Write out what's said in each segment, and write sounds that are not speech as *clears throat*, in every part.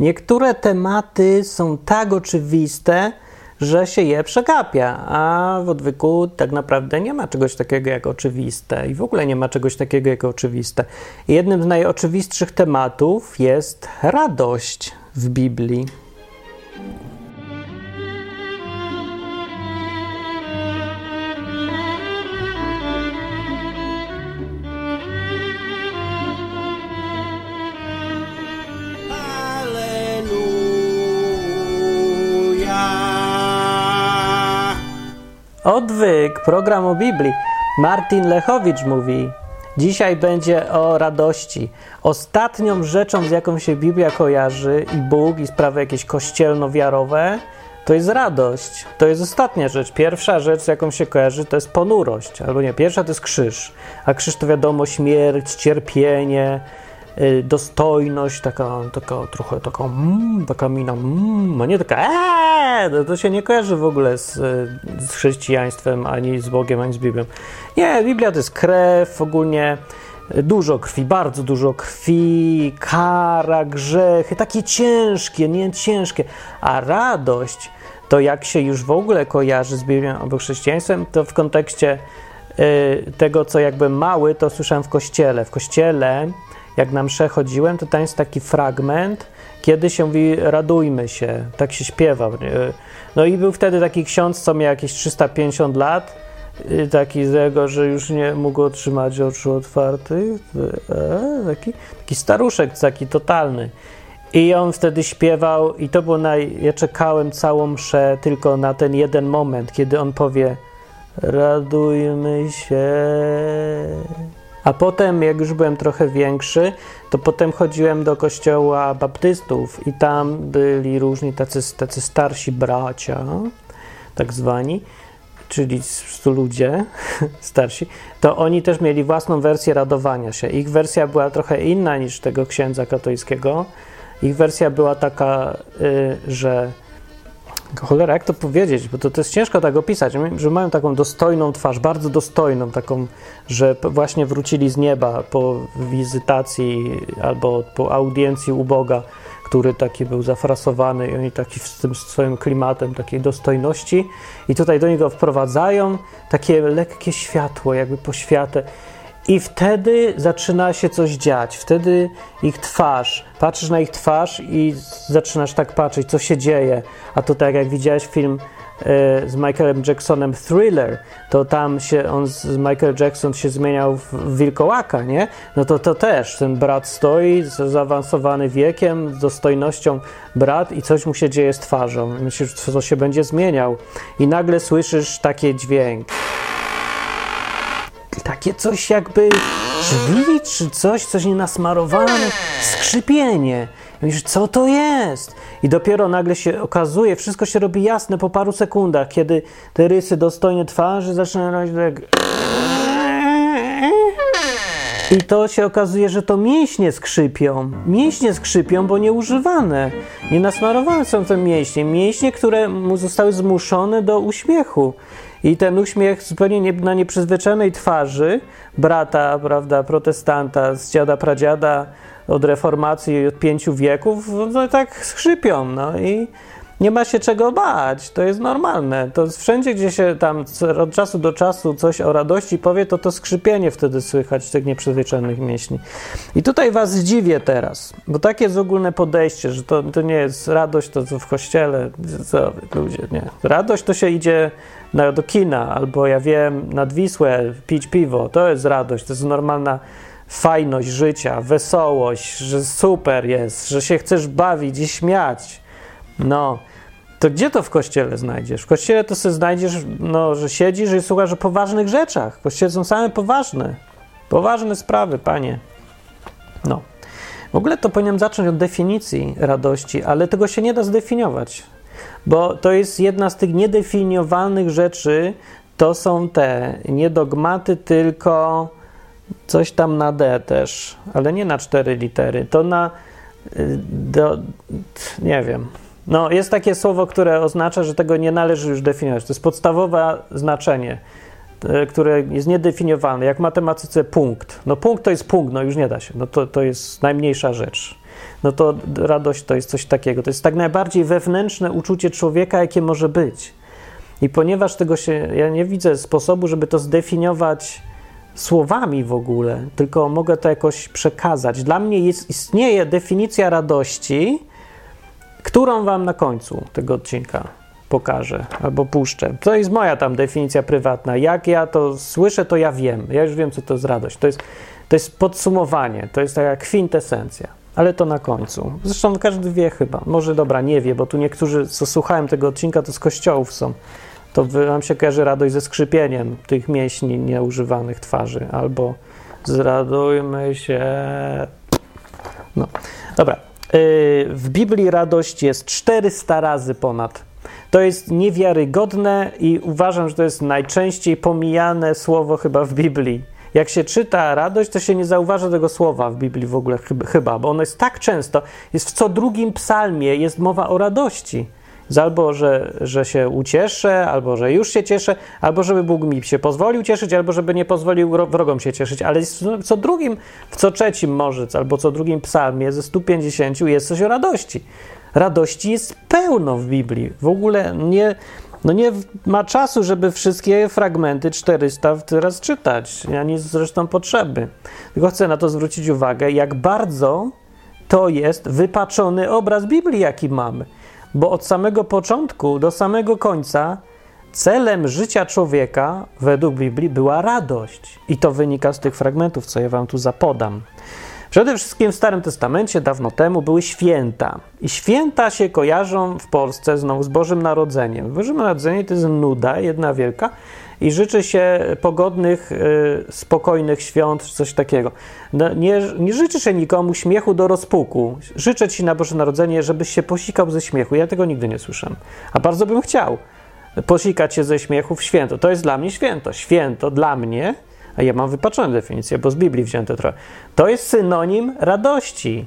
Niektóre tematy są tak oczywiste, że się je przegapia, a w odwyku tak naprawdę nie ma czegoś takiego jak oczywiste i w ogóle nie ma czegoś takiego jak oczywiste. Jednym z najoczywistszych tematów jest radość w Biblii. Odwyk, program o Biblii. Martin Lechowicz mówi: Dzisiaj będzie o radości. Ostatnią rzeczą, z jaką się Biblia kojarzy i Bóg i sprawy jakieś kościelno-wiarowe, to jest radość. To jest ostatnia rzecz. Pierwsza rzecz, z jaką się kojarzy, to jest ponurość. Albo nie, pierwsza to jest krzyż. A krzyż to wiadomo śmierć, cierpienie, dostojność, taka, taka trochę taka, mm, taka mina, mm, a nie taka eee, to, to się nie kojarzy w ogóle z, z chrześcijaństwem, ani z Bogiem, ani z Biblią. Nie, Biblia to jest krew, ogólnie dużo krwi, bardzo dużo krwi, kara, grzechy, takie ciężkie, nie ciężkie, a radość to jak się już w ogóle kojarzy z Biblią albo chrześcijaństwem, to w kontekście y, tego, co jakby mały, to słyszałem w kościele. W kościele jak na mszę chodziłem, to tam jest taki fragment, kiedy się mówi radujmy się, tak się śpiewał. No i był wtedy taki ksiądz, co miał jakieś 350 lat, y, taki z tego, że już nie mógł otrzymać oczu otwartych, e, taki, taki staruszek, taki totalny. I on wtedy śpiewał, i to było naj. Ja czekałem całą mszę tylko na ten jeden moment, kiedy on powie: Radujmy się. A potem, jak już byłem trochę większy, to potem chodziłem do kościoła baptystów i tam byli różni tacy, tacy starsi bracia, tak zwani, czyli ludzie *laughs* starsi, to oni też mieli własną wersję radowania się. Ich wersja była trochę inna niż tego księdza katolickiego. Ich wersja była taka, y, że Cholera, jak to powiedzieć? Bo to, to jest ciężko tak opisać, że mają taką dostojną twarz, bardzo dostojną, taką, że właśnie wrócili z nieba po wizytacji albo po audiencji u Boga, który taki był zafrasowany i oni taki z tym swoim klimatem takiej dostojności. I tutaj do niego wprowadzają takie lekkie światło, jakby poświatę i wtedy zaczyna się coś dziać. Wtedy ich twarz, patrzysz na ich twarz i zaczynasz tak patrzeć, co się dzieje. A to tak jak widziałeś film e, z Michaelem Jacksonem Thriller, to tam się on z Michael Jackson się zmieniał w wilkołaka, nie? No to to też ten brat stoi, zaawansowany wiekiem, z dostojnością brat i coś mu się dzieje z twarzą. Myślisz, co się będzie zmieniał. I nagle słyszysz taki dźwięk takie coś jakby drzwi, czy coś, coś nienasmarowane, skrzypienie. I mówisz, co to jest? I dopiero nagle się okazuje, wszystko się robi jasne po paru sekundach, kiedy te rysy dostojne twarzy zaczynają tak... I to się okazuje, że to mięśnie skrzypią. Mięśnie skrzypią, bo nieużywane. Nienasmarowane są te mięśnie. Mięśnie, które mu zostały zmuszone do uśmiechu. I ten uśmiech zupełnie nie, na nieprzyzwyczajonej twarzy brata, prawda, protestanta z dziada pradziada od reformacji od pięciu wieków, no tak skrzypią, no i nie ma się czego bać, to jest normalne. To wszędzie, gdzie się tam od czasu do czasu coś o radości powie, to to skrzypienie wtedy słychać tych nieprzyzwyczajonych mięśni. I tutaj was zdziwię teraz, bo takie jest ogólne podejście, że to, to nie jest radość, to co w kościele, co ludzie, nie. Radość to się idzie na, do kina, albo ja wiem, nad Wisłę pić piwo, to jest radość, to jest normalna fajność życia, wesołość, że super jest, że się chcesz bawić i śmiać. No, to gdzie to w kościele znajdziesz? W kościele to sobie znajdziesz, no, że siedzisz i słuchasz o poważnych rzeczach. W kościele są same poważne, poważne sprawy, panie. No. W ogóle to powinienem zacząć od definicji radości, ale tego się nie da zdefiniować, bo to jest jedna z tych niedefiniowalnych rzeczy, to są te nie dogmaty, tylko coś tam na D też, ale nie na cztery litery, to na y, do, nie wiem, no, jest takie słowo, które oznacza, że tego nie należy już definiować. To jest podstawowe znaczenie, e, które jest niedefiniowalne. Jak w matematyce punkt. No punkt to jest punkt, no już nie da się. No to, to jest najmniejsza rzecz. No to radość to jest coś takiego. To jest tak najbardziej wewnętrzne uczucie człowieka, jakie może być. I ponieważ tego się, ja nie widzę sposobu, żeby to zdefiniować słowami w ogóle, tylko mogę to jakoś przekazać. Dla mnie jest, istnieje definicja radości, którą wam na końcu tego odcinka pokażę albo puszczę. To jest moja tam definicja prywatna. Jak ja to słyszę, to ja wiem. Ja już wiem, co to jest radość. To jest, to jest podsumowanie, to jest taka kwintesencja. Ale to na końcu. Zresztą każdy wie chyba. Może dobra, nie wie, bo tu niektórzy, co słuchałem tego odcinka, to z kościołów są. To nam się kojarzy radość ze skrzypieniem tych mięśni nieużywanych twarzy. Albo zradujmy się. No, dobra. Yy, w Biblii radość jest 400 razy ponad to jest niewiarygodne i uważam, że to jest najczęściej pomijane słowo chyba w Biblii. Jak się czyta radość, to się nie zauważa tego słowa w Biblii w ogóle chyba, bo ono jest tak często, jest w co drugim psalmie jest mowa o radości. Jest albo, że, że się ucieszę, albo, że już się cieszę, albo, żeby Bóg mi się pozwolił cieszyć, albo, żeby nie pozwolił wrogom się cieszyć. Ale w co drugim, w co trzecim może, albo co drugim psalmie ze 150 jest coś o radości radości jest pełno w Biblii. W ogóle nie, no nie ma czasu, żeby wszystkie fragmenty 400 teraz czytać, ani zresztą potrzeby. Tylko chcę na to zwrócić uwagę, jak bardzo to jest wypaczony obraz Biblii, jaki mamy. Bo od samego początku do samego końca celem życia człowieka według Biblii była radość. I to wynika z tych fragmentów, co ja wam tu zapodam. Przede wszystkim w Starym Testamencie dawno temu były święta. I święta się kojarzą w Polsce znowu z Bożym Narodzeniem. Boże Narodzenie to jest nuda, jedna wielka, i życzy się pogodnych, y, spokojnych świąt, coś takiego. No, nie, nie życzę się nikomu śmiechu do rozpuku. Życzę Ci na Boże Narodzenie, żebyś się posikał ze śmiechu. Ja tego nigdy nie słyszę. A bardzo bym chciał posikać się ze śmiechu w święto. To jest dla mnie święto. Święto dla mnie a ja mam wypaczone definicje, bo z Biblii wzięte trochę. To jest synonim radości,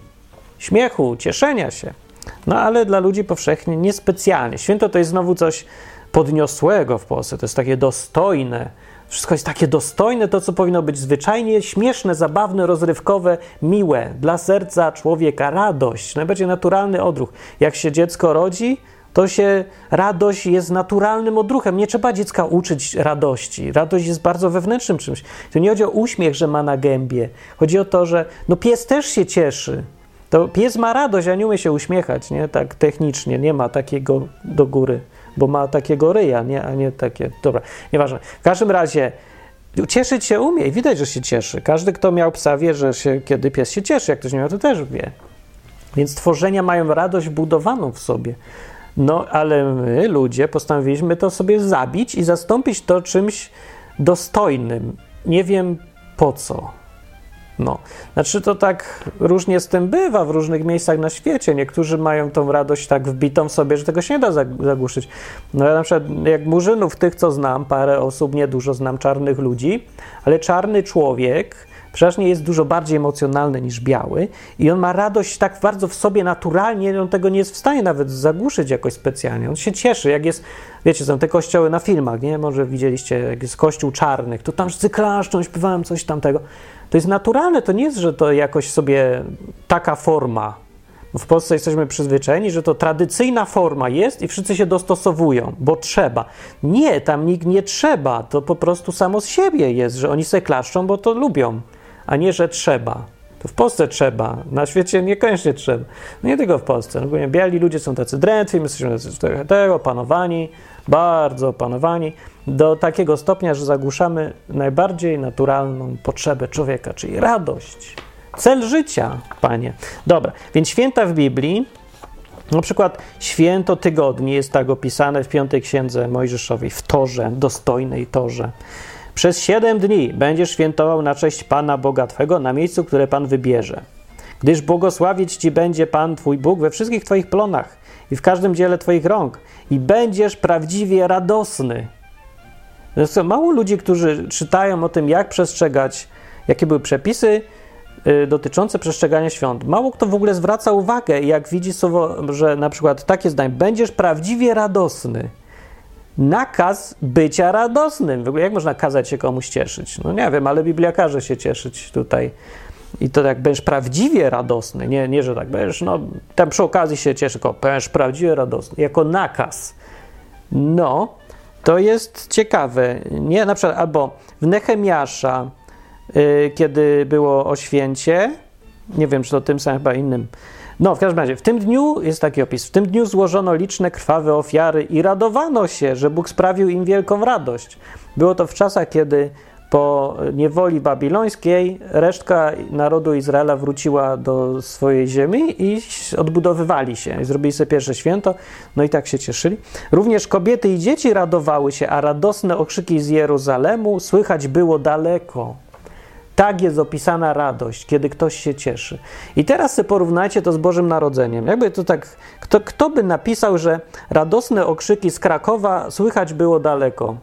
śmiechu, cieszenia się. No ale dla ludzi powszechnie niespecjalnie. Święto to jest znowu coś podniosłego w Polsce, to jest takie dostojne. Wszystko jest takie dostojne, to co powinno być zwyczajnie śmieszne, zabawne, rozrywkowe, miłe dla serca człowieka, radość, najbardziej naturalny odruch. Jak się dziecko rodzi, to się radość jest naturalnym odruchem. Nie trzeba dziecka uczyć radości. Radość jest bardzo wewnętrznym czymś. To nie chodzi o uśmiech, że ma na gębie. Chodzi o to, że no pies też się cieszy. To pies ma radość, a nie umie się uśmiechać, nie? Tak technicznie, nie ma takiego do góry, bo ma takiego ryja, nie? a nie takie. Dobra, nieważne. W każdym razie cieszyć się umie i widać, że się cieszy. Każdy, kto miał psa, wie, że się, kiedy pies się cieszy. Jak ktoś nie miał, to też wie. Więc tworzenia mają radość budowaną w sobie. No, ale my, ludzie, postanowiliśmy to sobie zabić i zastąpić to czymś dostojnym. Nie wiem po co. No, znaczy to tak różnie z tym bywa w różnych miejscach na świecie. Niektórzy mają tą radość tak wbitą w sobie, że tego się nie da zagłuszyć. No ja na przykład jak murzynów, tych co znam, parę osób, niedużo znam czarnych ludzi, ale czarny człowiek przeważnie jest dużo bardziej emocjonalny niż biały i on ma radość tak bardzo w sobie naturalnie, on tego nie jest w stanie nawet zagłuszyć jakoś specjalnie. On się cieszy, jak jest, wiecie, są te kościoły na filmach, nie? Może widzieliście, jak jest kościół czarnych, to tam wszyscy klaszczą, śpiewałem coś tamtego. To jest naturalne, to nie jest, że to jakoś sobie taka forma. W Polsce jesteśmy przyzwyczajeni, że to tradycyjna forma jest i wszyscy się dostosowują, bo trzeba. Nie, tam nikt nie trzeba, to po prostu samo z siebie jest, że oni se klaszczą, bo to lubią a nie, że trzeba. To w Polsce trzeba, na świecie niekoniecznie trzeba. No nie tylko w Polsce. No, biali ludzie są tacy drętwi, my jesteśmy tego opanowani, bardzo opanowani, do takiego stopnia, że zagłuszamy najbardziej naturalną potrzebę człowieka, czyli radość. Cel życia, panie. Dobra, więc święta w Biblii, na przykład święto tygodni jest tak opisane w piątej księdze Mojżeszowej, w torze, dostojnej torze. Przez siedem dni będziesz świętował na cześć Pana Boga Twego na miejscu, które Pan wybierze. Gdyż błogosławić Ci będzie Pan Twój Bóg we wszystkich Twoich plonach i w każdym dziele Twoich rąk i będziesz prawdziwie radosny. Zresztą mało ludzi, którzy czytają o tym, jak przestrzegać, jakie były przepisy y, dotyczące przestrzegania świąt. Mało kto w ogóle zwraca uwagę, jak widzi słowo, że na przykład takie zdanie, będziesz prawdziwie radosny nakaz bycia radosnym. W ogóle jak można kazać się komuś cieszyć? No nie wiem, ale Biblia każe się cieszyć tutaj I to jak będziesz prawdziwie radosny, nie, nie że tak będziesz, no tam przy okazji się cieszy, tylko będziesz prawdziwie radosny, jako nakaz. No, to jest ciekawe. Nie, na przykład, albo w Nehemiasza, yy, kiedy było o święcie, nie wiem, czy to tym samym, chyba innym. No, w każdym razie, w tym dniu jest taki opis. W tym dniu złożono liczne krwawe ofiary i radowano się, że Bóg sprawił im wielką radość. Było to w czasach, kiedy po niewoli babilońskiej resztka narodu Izraela wróciła do swojej ziemi i odbudowywali się. Zrobili sobie pierwsze święto, no i tak się cieszyli. Również kobiety i dzieci radowały się, a radosne okrzyki z Jeruzalemu słychać było daleko. Tak jest opisana radość, kiedy ktoś się cieszy. I teraz sobie porównajcie to z Bożym Narodzeniem. Jakby to tak, kto, kto by napisał, że radosne okrzyki z Krakowa słychać było daleko?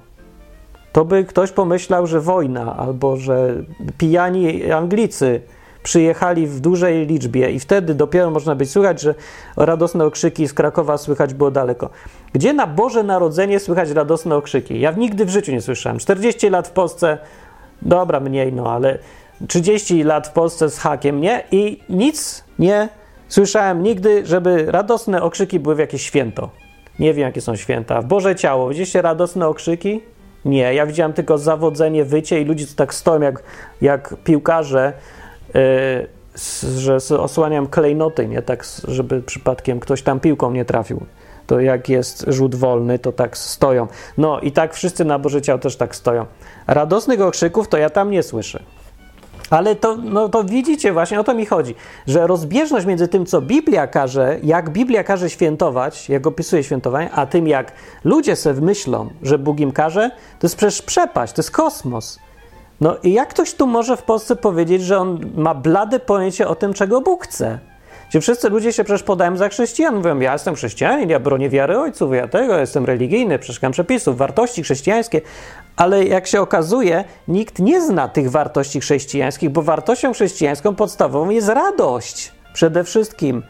To by ktoś pomyślał, że wojna, albo że pijani Anglicy przyjechali w dużej liczbie i wtedy dopiero można być słychać, że radosne okrzyki z Krakowa słychać było daleko. Gdzie na Boże Narodzenie słychać radosne okrzyki? Ja nigdy w życiu nie słyszałem. 40 lat w Polsce Dobra, mniej, no ale 30 lat w Polsce z hakiem, nie? I nic nie słyszałem nigdy, żeby radosne okrzyki były w jakieś święto. Nie wiem, jakie są święta. W Boże Ciało, widzieliście radosne okrzyki? Nie, ja widziałem tylko zawodzenie, wycie i ludzie tak stoją jak, jak piłkarze, yy, że osłaniam klejnoty, nie? Tak, żeby przypadkiem ktoś tam piłką nie trafił to jak jest rzut wolny, to tak stoją. No i tak wszyscy na Boże Ciało też tak stoją. Radosnych okrzyków to ja tam nie słyszę. Ale to, no to widzicie, właśnie o to mi chodzi, że rozbieżność między tym, co Biblia każe, jak Biblia każe świętować, jak opisuje świętowanie, a tym, jak ludzie sobie myślą, że Bóg im każe, to jest przecież przepaść, to jest kosmos. No i jak ktoś tu może w Polsce powiedzieć, że on ma blade pojęcie o tym, czego Bóg chce? Gdzie wszyscy ludzie się przecież podają za chrześcijan. Mówią, ja jestem chrześcijanin, ja bronię wiary ojców, ja tego, jestem religijny, przestrzegam przepisów, wartości chrześcijańskie. Ale jak się okazuje, nikt nie zna tych wartości chrześcijańskich, bo wartością chrześcijańską podstawową jest radość. Przede wszystkim.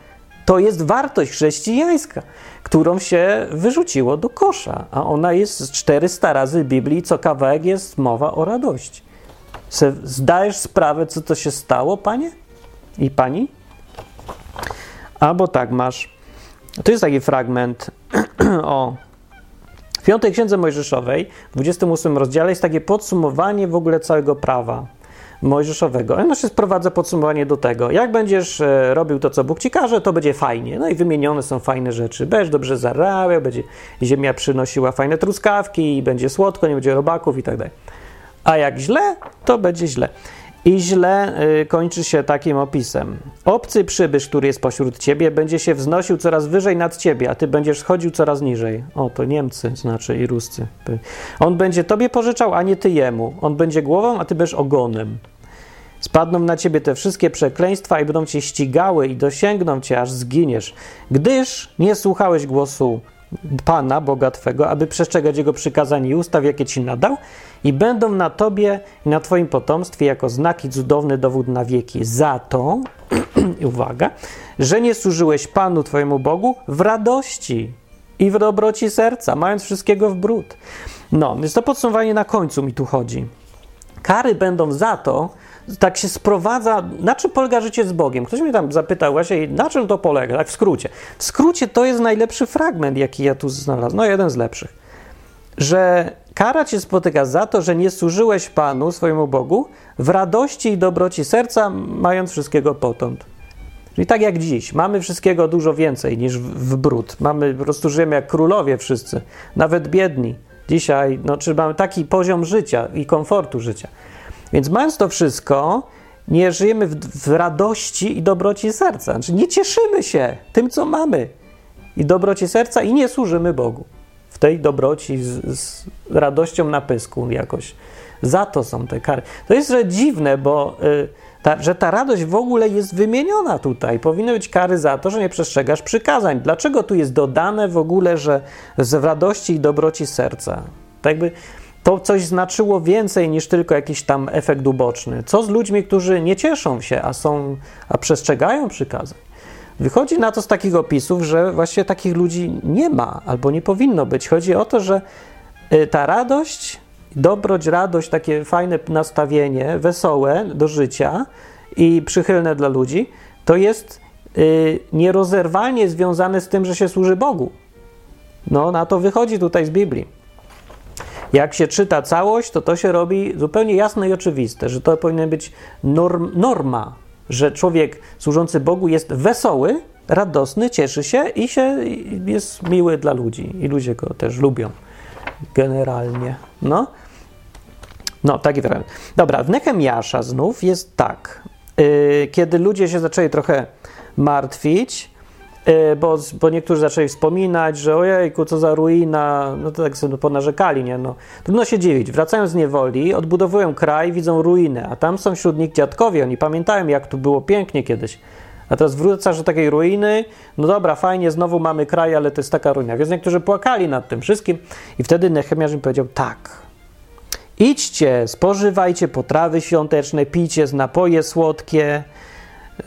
To jest wartość chrześcijańska, którą się wyrzuciło do kosza, a ona jest 400 razy Biblii, co kawałek jest mowa o radości. zdajesz sprawę, co to się stało, panie i pani? Albo tak masz. To jest taki fragment *clears throat* o. Piątej księdze Mojżeszowej, w 28 rozdziale, jest takie podsumowanie w ogóle całego prawa mojżeszowego. Ono się sprowadza podsumowanie do tego, jak będziesz e, robił to, co Bóg ci każe, to będzie fajnie. No i wymienione są fajne rzeczy. Będziesz dobrze zarabiał, będzie ziemia przynosiła fajne truskawki, będzie słodko, nie będzie robaków i tak dalej. A jak źle, to będzie źle. I źle y, kończy się takim opisem. Obcy przybysz, który jest pośród ciebie, będzie się wznosił coraz wyżej nad ciebie, a ty będziesz schodził coraz niżej. O, to Niemcy znaczy i Ruscy. On będzie tobie pożyczał, a nie ty jemu. On będzie głową, a ty będziesz ogonem. Spadną na ciebie te wszystkie przekleństwa i będą cię ścigały i dosięgną cię, aż zginiesz, gdyż nie słuchałeś głosu Pana, Boga Twego, aby przestrzegać Jego przykazań i ustaw, jakie Ci nadał, i będą na Tobie i na Twoim potomstwie jako znaki cudowny dowód na wieki. Za to, *clears throat* uwaga, że nie służyłeś Panu Twojemu Bogu w radości i w dobroci serca, mając wszystkiego w bród. No, więc to podsumowanie na końcu mi tu chodzi. Kary będą za to, tak się sprowadza, na czym polega życie z Bogiem. Ktoś mnie tam zapytał właśnie, na czym to polega, tak w skrócie. W skrócie to jest najlepszy fragment, jaki ja tu znalazłem, no jeden z lepszych. Że kara cię spotyka za to, że nie służyłeś Panu, swojemu Bogu, w radości i dobroci serca, mając wszystkiego potąd. Czyli tak jak dziś, mamy wszystkiego dużo więcej niż w, w brud. Mamy, po prostu żyjemy jak królowie wszyscy, nawet biedni. Dzisiaj, no, czy mamy taki poziom życia i komfortu życia więc mając to wszystko, nie żyjemy w, w radości i dobroci serca. Znaczy nie cieszymy się tym, co mamy i dobroci serca i nie służymy Bogu. W tej dobroci z, z radością na pysku jakoś. Za to są te kary. To jest że dziwne, bo y, ta, że ta radość w ogóle jest wymieniona tutaj. Powinny być kary za to, że nie przestrzegasz przykazań. Dlaczego tu jest dodane w ogóle, że z radości i dobroci serca? Tak jakby to coś znaczyło więcej niż tylko jakiś tam efekt uboczny. Co z ludźmi, którzy nie cieszą się, a są, a przestrzegają przykazań? Wychodzi na to z takich opisów, że właśnie takich ludzi nie ma albo nie powinno być. Chodzi o to, że y, ta radość, dobroć, radość, takie fajne nastawienie, wesołe do życia i przychylne dla ludzi, to jest y, nierozerwalnie związane z tym, że się służy Bogu. No, na to wychodzi tutaj z Biblii. Jak się czyta całość, to to się robi zupełnie jasne i oczywiste, że to powinna być norm, norma, że człowiek służący Bogu jest wesoły, radosny, cieszy się i się jest miły dla ludzi. I ludzie go też lubią generalnie. No, no taki fragment. Dobra, w Nehemiasza znów jest tak. Yy, kiedy ludzie się zaczęli trochę martwić, bo, bo niektórzy zaczęli wspominać, że ojejku, co za ruina, no to tak sobie ponarzekali, nie? No, trudno się dziwić. Wracają z niewoli, odbudowują kraj, widzą ruiny, a tam są wśród nich dziadkowie, oni pamiętają, jak tu było pięknie kiedyś. A teraz wracasz do takiej ruiny, no dobra, fajnie, znowu mamy kraj, ale to jest taka ruina. Więc niektórzy płakali nad tym wszystkim i wtedy Nehemiasz im powiedział tak, idźcie, spożywajcie potrawy świąteczne, pijcie z napoje słodkie,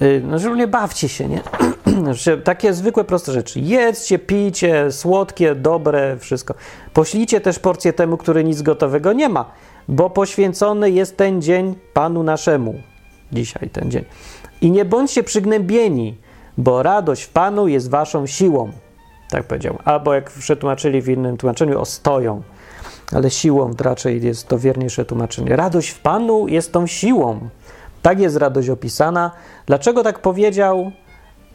y, no nie bawcie się, nie? *clears throat* *clears throat* Takie zwykłe, proste rzeczy. Jedzcie, pijcie, słodkie, dobre, wszystko. Poślijcie też porcję temu, który nic gotowego nie ma, bo poświęcony jest ten dzień Panu naszemu. Dzisiaj ten dzień. I nie bądźcie przygnębieni, bo radość w Panu jest waszą siłą. Tak powiedział. Albo jak przetłumaczyli w innym tłumaczeniu, ostoją. Ale siłą raczej jest to wierniejsze tłumaczenie. Radość w Panu jest tą siłą. Tak jest radość opisana. Dlaczego tak powiedział?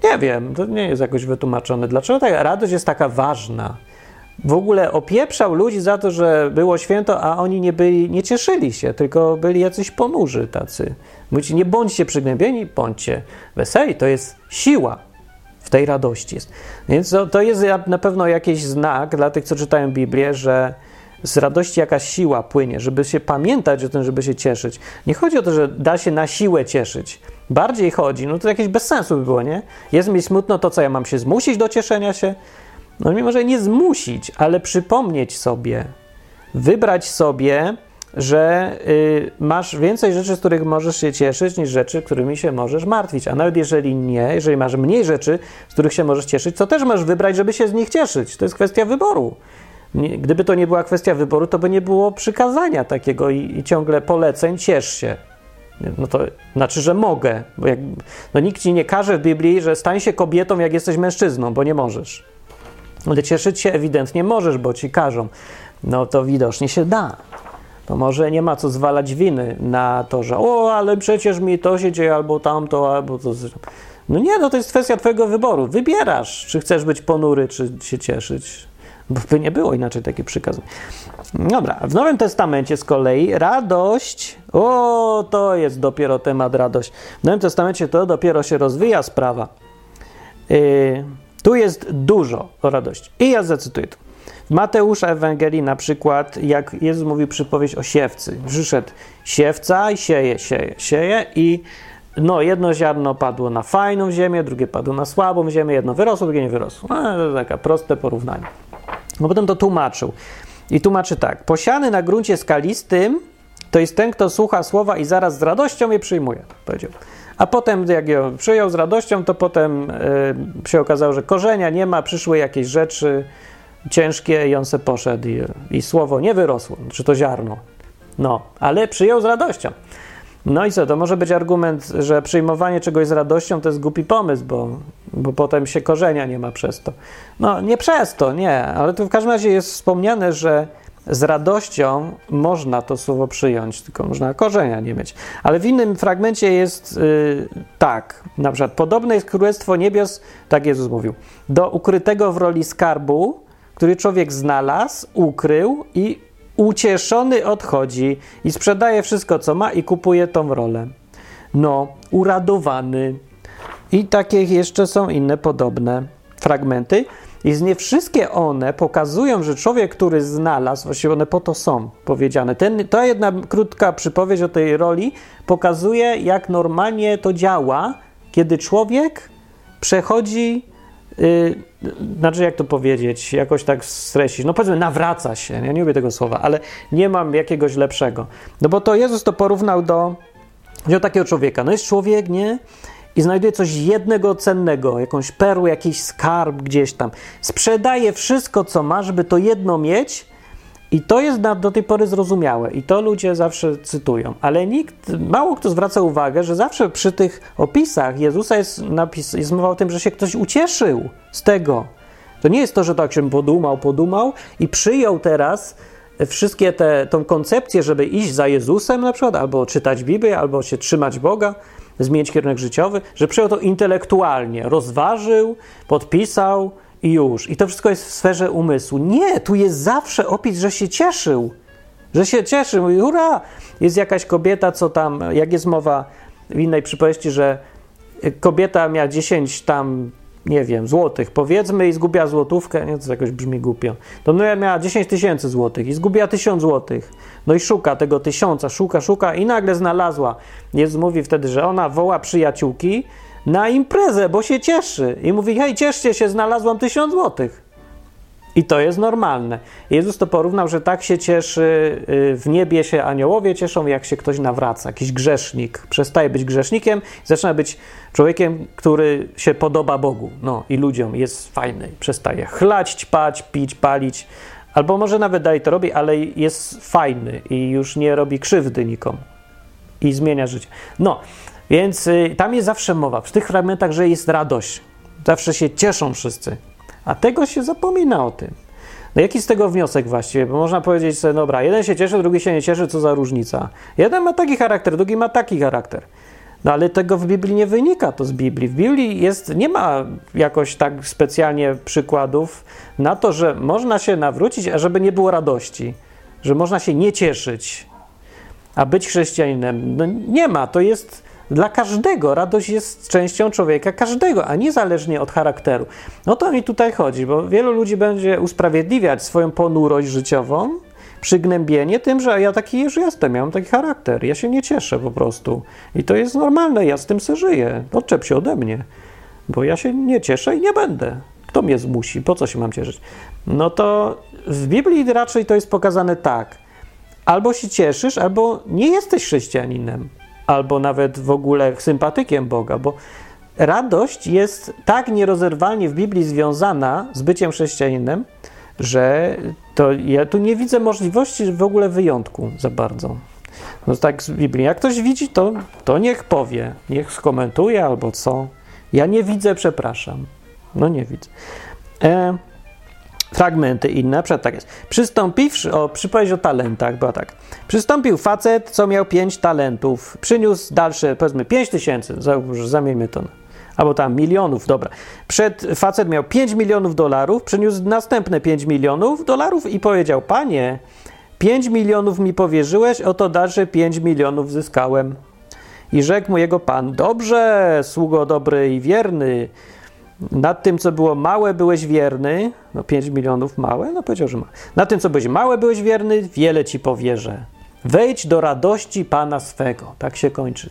Nie wiem, to nie jest jakoś wytłumaczone. Dlaczego ta radość jest taka ważna? w ogóle opieprzał ludzi za to, że było święto, a oni nie byli, nie cieszyli się, tylko byli jacyś ponurzy tacy. Mówicie, nie bądźcie przygnębieni, bądźcie weseli. To jest siła w tej radości. Jest. Więc to, to jest na pewno jakiś znak dla tych, co czytają Biblię, że z radości jakaś siła płynie, żeby się pamiętać o tym, żeby się cieszyć. Nie chodzi o to, że da się na siłę cieszyć. Bardziej chodzi, no to jakieś bez sensu by było, nie? Jest mi smutno, to co ja mam się zmusić do cieszenia się? no mimo że nie zmusić, ale przypomnieć sobie, wybrać sobie, że y, masz więcej rzeczy, z których możesz się cieszyć, niż rzeczy, którymi się możesz martwić. A nawet jeżeli nie, jeżeli masz mniej rzeczy, z których się możesz cieszyć, to też masz wybrać, żeby się z nich cieszyć. To jest kwestia wyboru. Nie, gdyby to nie była kwestia wyboru, to by nie było przykazania takiego i, i ciągle poleceń, ciesz się. No to znaczy, że mogę, bo jak, no nikt ci nie każe w Biblii, że stań się kobietą, jak jesteś mężczyzną, bo nie możesz. Ale cieszyć się ewidentnie możesz, bo ci każą. No to widocznie się da. To może nie ma co zwalać winy na to, że o, ale przecież mi to się dzieje, albo tamto, albo to. No nie, no to jest kwestia Twojego wyboru. Wybierasz, czy chcesz być ponury, czy się cieszyć. By nie było inaczej taki przykaz. Dobra, w Nowym Testamencie z kolei radość, o, to jest dopiero temat radość. W Nowym Testamencie to dopiero się rozwija sprawa. Yy, tu jest dużo o radości. I ja zacytuję to. W Mateusza Ewangelii na przykład, jak Jezus mówił przypowieść o siewcy. Przyszedł siewca i sieje, sieje, sieje i no, jedno ziarno padło na fajną ziemię, drugie padło na słabą ziemię, jedno wyrosło, drugie nie wyrosło. No, to takie proste porównanie. No potem to tłumaczył. I tłumaczy tak. Posiany na gruncie skalistym to jest ten, kto słucha słowa i zaraz z radością je przyjmuje, powiedział. A potem, jak ją przyjął z radością, to potem y, się okazało, że korzenia nie ma, przyszły jakieś rzeczy ciężkie i on se poszedł i, i słowo nie wyrosło, czy to ziarno. No, ale przyjął z radością. No i co, to może być argument, że przyjmowanie czegoś z radością to jest głupi pomysł, bo, bo potem się korzenia nie ma przez to. No, nie przez to, nie, ale tu w każdym razie jest wspomniane, że z radością można to słowo przyjąć, tylko można korzenia nie mieć. Ale w innym fragmencie jest yy, tak, na przykład podobne jest Królestwo Niebios, tak Jezus mówił, do ukrytego w roli skarbu, który człowiek znalazł, ukrył i ucieszony odchodzi i sprzedaje wszystko, co ma i kupuje tą rolę. No, uradowany. I takie jeszcze są inne podobne fragmenty. I nie wszystkie one pokazują, że człowiek, który znalazł, właściwie one po to są powiedziane. Ten, ta jedna krótka przypowiedź o tej roli pokazuje, jak normalnie to działa, kiedy człowiek przechodzi, yy, znaczy jak to powiedzieć, jakoś tak stresić, no powiedzmy nawraca się, ja nie lubię tego słowa, ale nie mam jakiegoś lepszego. No bo to Jezus to porównał do, do takiego człowieka. No jest człowiek, nie? i znajduje coś jednego cennego, jakąś perłę, jakiś skarb gdzieś tam. Sprzedaje wszystko, co ma, żeby to jedno mieć I to jest do tej pory zrozumiałe. I to ludzie zawsze cytują, ale nikt, mało kto zwraca uwagę, że zawsze przy tych opisach Jezusa jest, napis, jest mowa o tym, że się ktoś ucieszył z tego. To nie jest to, że tak się podumał, podumał i przyjął teraz wszystkie te, tą koncepcję, żeby iść za Jezusem na przykład, albo czytać Biblię, albo się trzymać Boga, zmienić kierunek życiowy, że przyjął to intelektualnie, rozważył, podpisał, i już. I to wszystko jest w sferze umysłu. Nie, tu jest zawsze opis, że się cieszył. Że się cieszy, mówi, hurra! Jest jakaś kobieta, co tam, jak jest mowa w innej przypowieści, że kobieta miała 10 tam, nie wiem, złotych, powiedzmy, i zgubiła złotówkę, nie, to jakoś brzmi głupio. To no miała 10 tysięcy złotych i zgubiła 1000 złotych. No i szuka tego tysiąca, szuka, szuka i nagle znalazła. Jezus mówi wtedy, że ona woła przyjaciółki na imprezę, bo się cieszy. I mówi: Hej, cieszcie się, znalazłam tysiąc złotych. I to jest normalne. Jezus to porównał, że tak się cieszy, y, w niebie się aniołowie cieszą, jak się ktoś nawraca, jakiś grzesznik. Przestaje być grzesznikiem, zaczyna być człowiekiem, który się podoba Bogu no, i ludziom, jest fajny. Przestaje chlać, ćpać, pić, palić, albo może nawet dalej to robi, ale jest fajny i już nie robi krzywdy nikomu i zmienia życie. No, więc y, tam jest zawsze mowa, w tych fragmentach, że jest radość. Zawsze się cieszą wszyscy. A tego się zapomina o tym. No jaki z tego wniosek właściwie? Bo można powiedzieć sobie, dobra, jeden się cieszy, drugi się nie cieszy, co za różnica. Jeden ma taki charakter, drugi ma taki charakter. No ale tego w Biblii nie wynika to z Biblii. W Biblii jest, nie ma jakoś tak specjalnie przykładów na to, że można się nawrócić, a żeby nie było radości, że można się nie cieszyć, a być chrześcijaninem. No nie ma, to jest dla każdego radość jest częścią człowieka, każdego, a niezależnie od charakteru. No to mi tutaj chodzi, bo wielu ludzi będzie usprawiedliwiać swoją ponurość życiową, przygnębienie tym, że ja taki już jestem, ja mam taki charakter, ja się nie cieszę po prostu. I to jest normalne, ja z tym sobie żyję. Odczep się ode mnie, bo ja się nie cieszę i nie będę. Kto mnie zmusi? Po co się mam cieszyć? No to w Biblii raczej to jest pokazane tak. Albo się cieszysz, albo nie jesteś chrześcijaninem albo nawet w ogóle sympatykiem Boga, bo radość jest tak nierozerwalnie w Biblii związana z byciem chrześcijaninem, że to ja tu nie widzę możliwości w ogóle wyjątku za bardzo. No tak z Biblii. Jak ktoś widzi, to, to niech powie, niech skomentuje albo co. Ja nie widzę, przepraszam. No nie widzę. E, fragmenty inne, przed tak jest. Przystąpiwszy, o, przypowieść o talentach była tak. Przystąpił facet, co miał pięć talentów, przyniósł dalsze, powiedzmy, pięć tysięcy, zamieńmy to, albo tam milionów, dobra. Przed facet miał 5 milionów dolarów, przyniósł następne 5 milionów dolarów i powiedział, panie, 5 milionów mi powierzyłeś, oto dalsze 5 milionów zyskałem. I rzekł mu jego pan, dobrze, sługo dobry i wierny, nad tym, co było małe, byłeś wierny. No 5 milionów małe? No powiedział, że ma. Na tym, co byłeś małe, byłeś wierny, wiele ci powierzę. Wejdź do radości Pana swego. Tak się kończy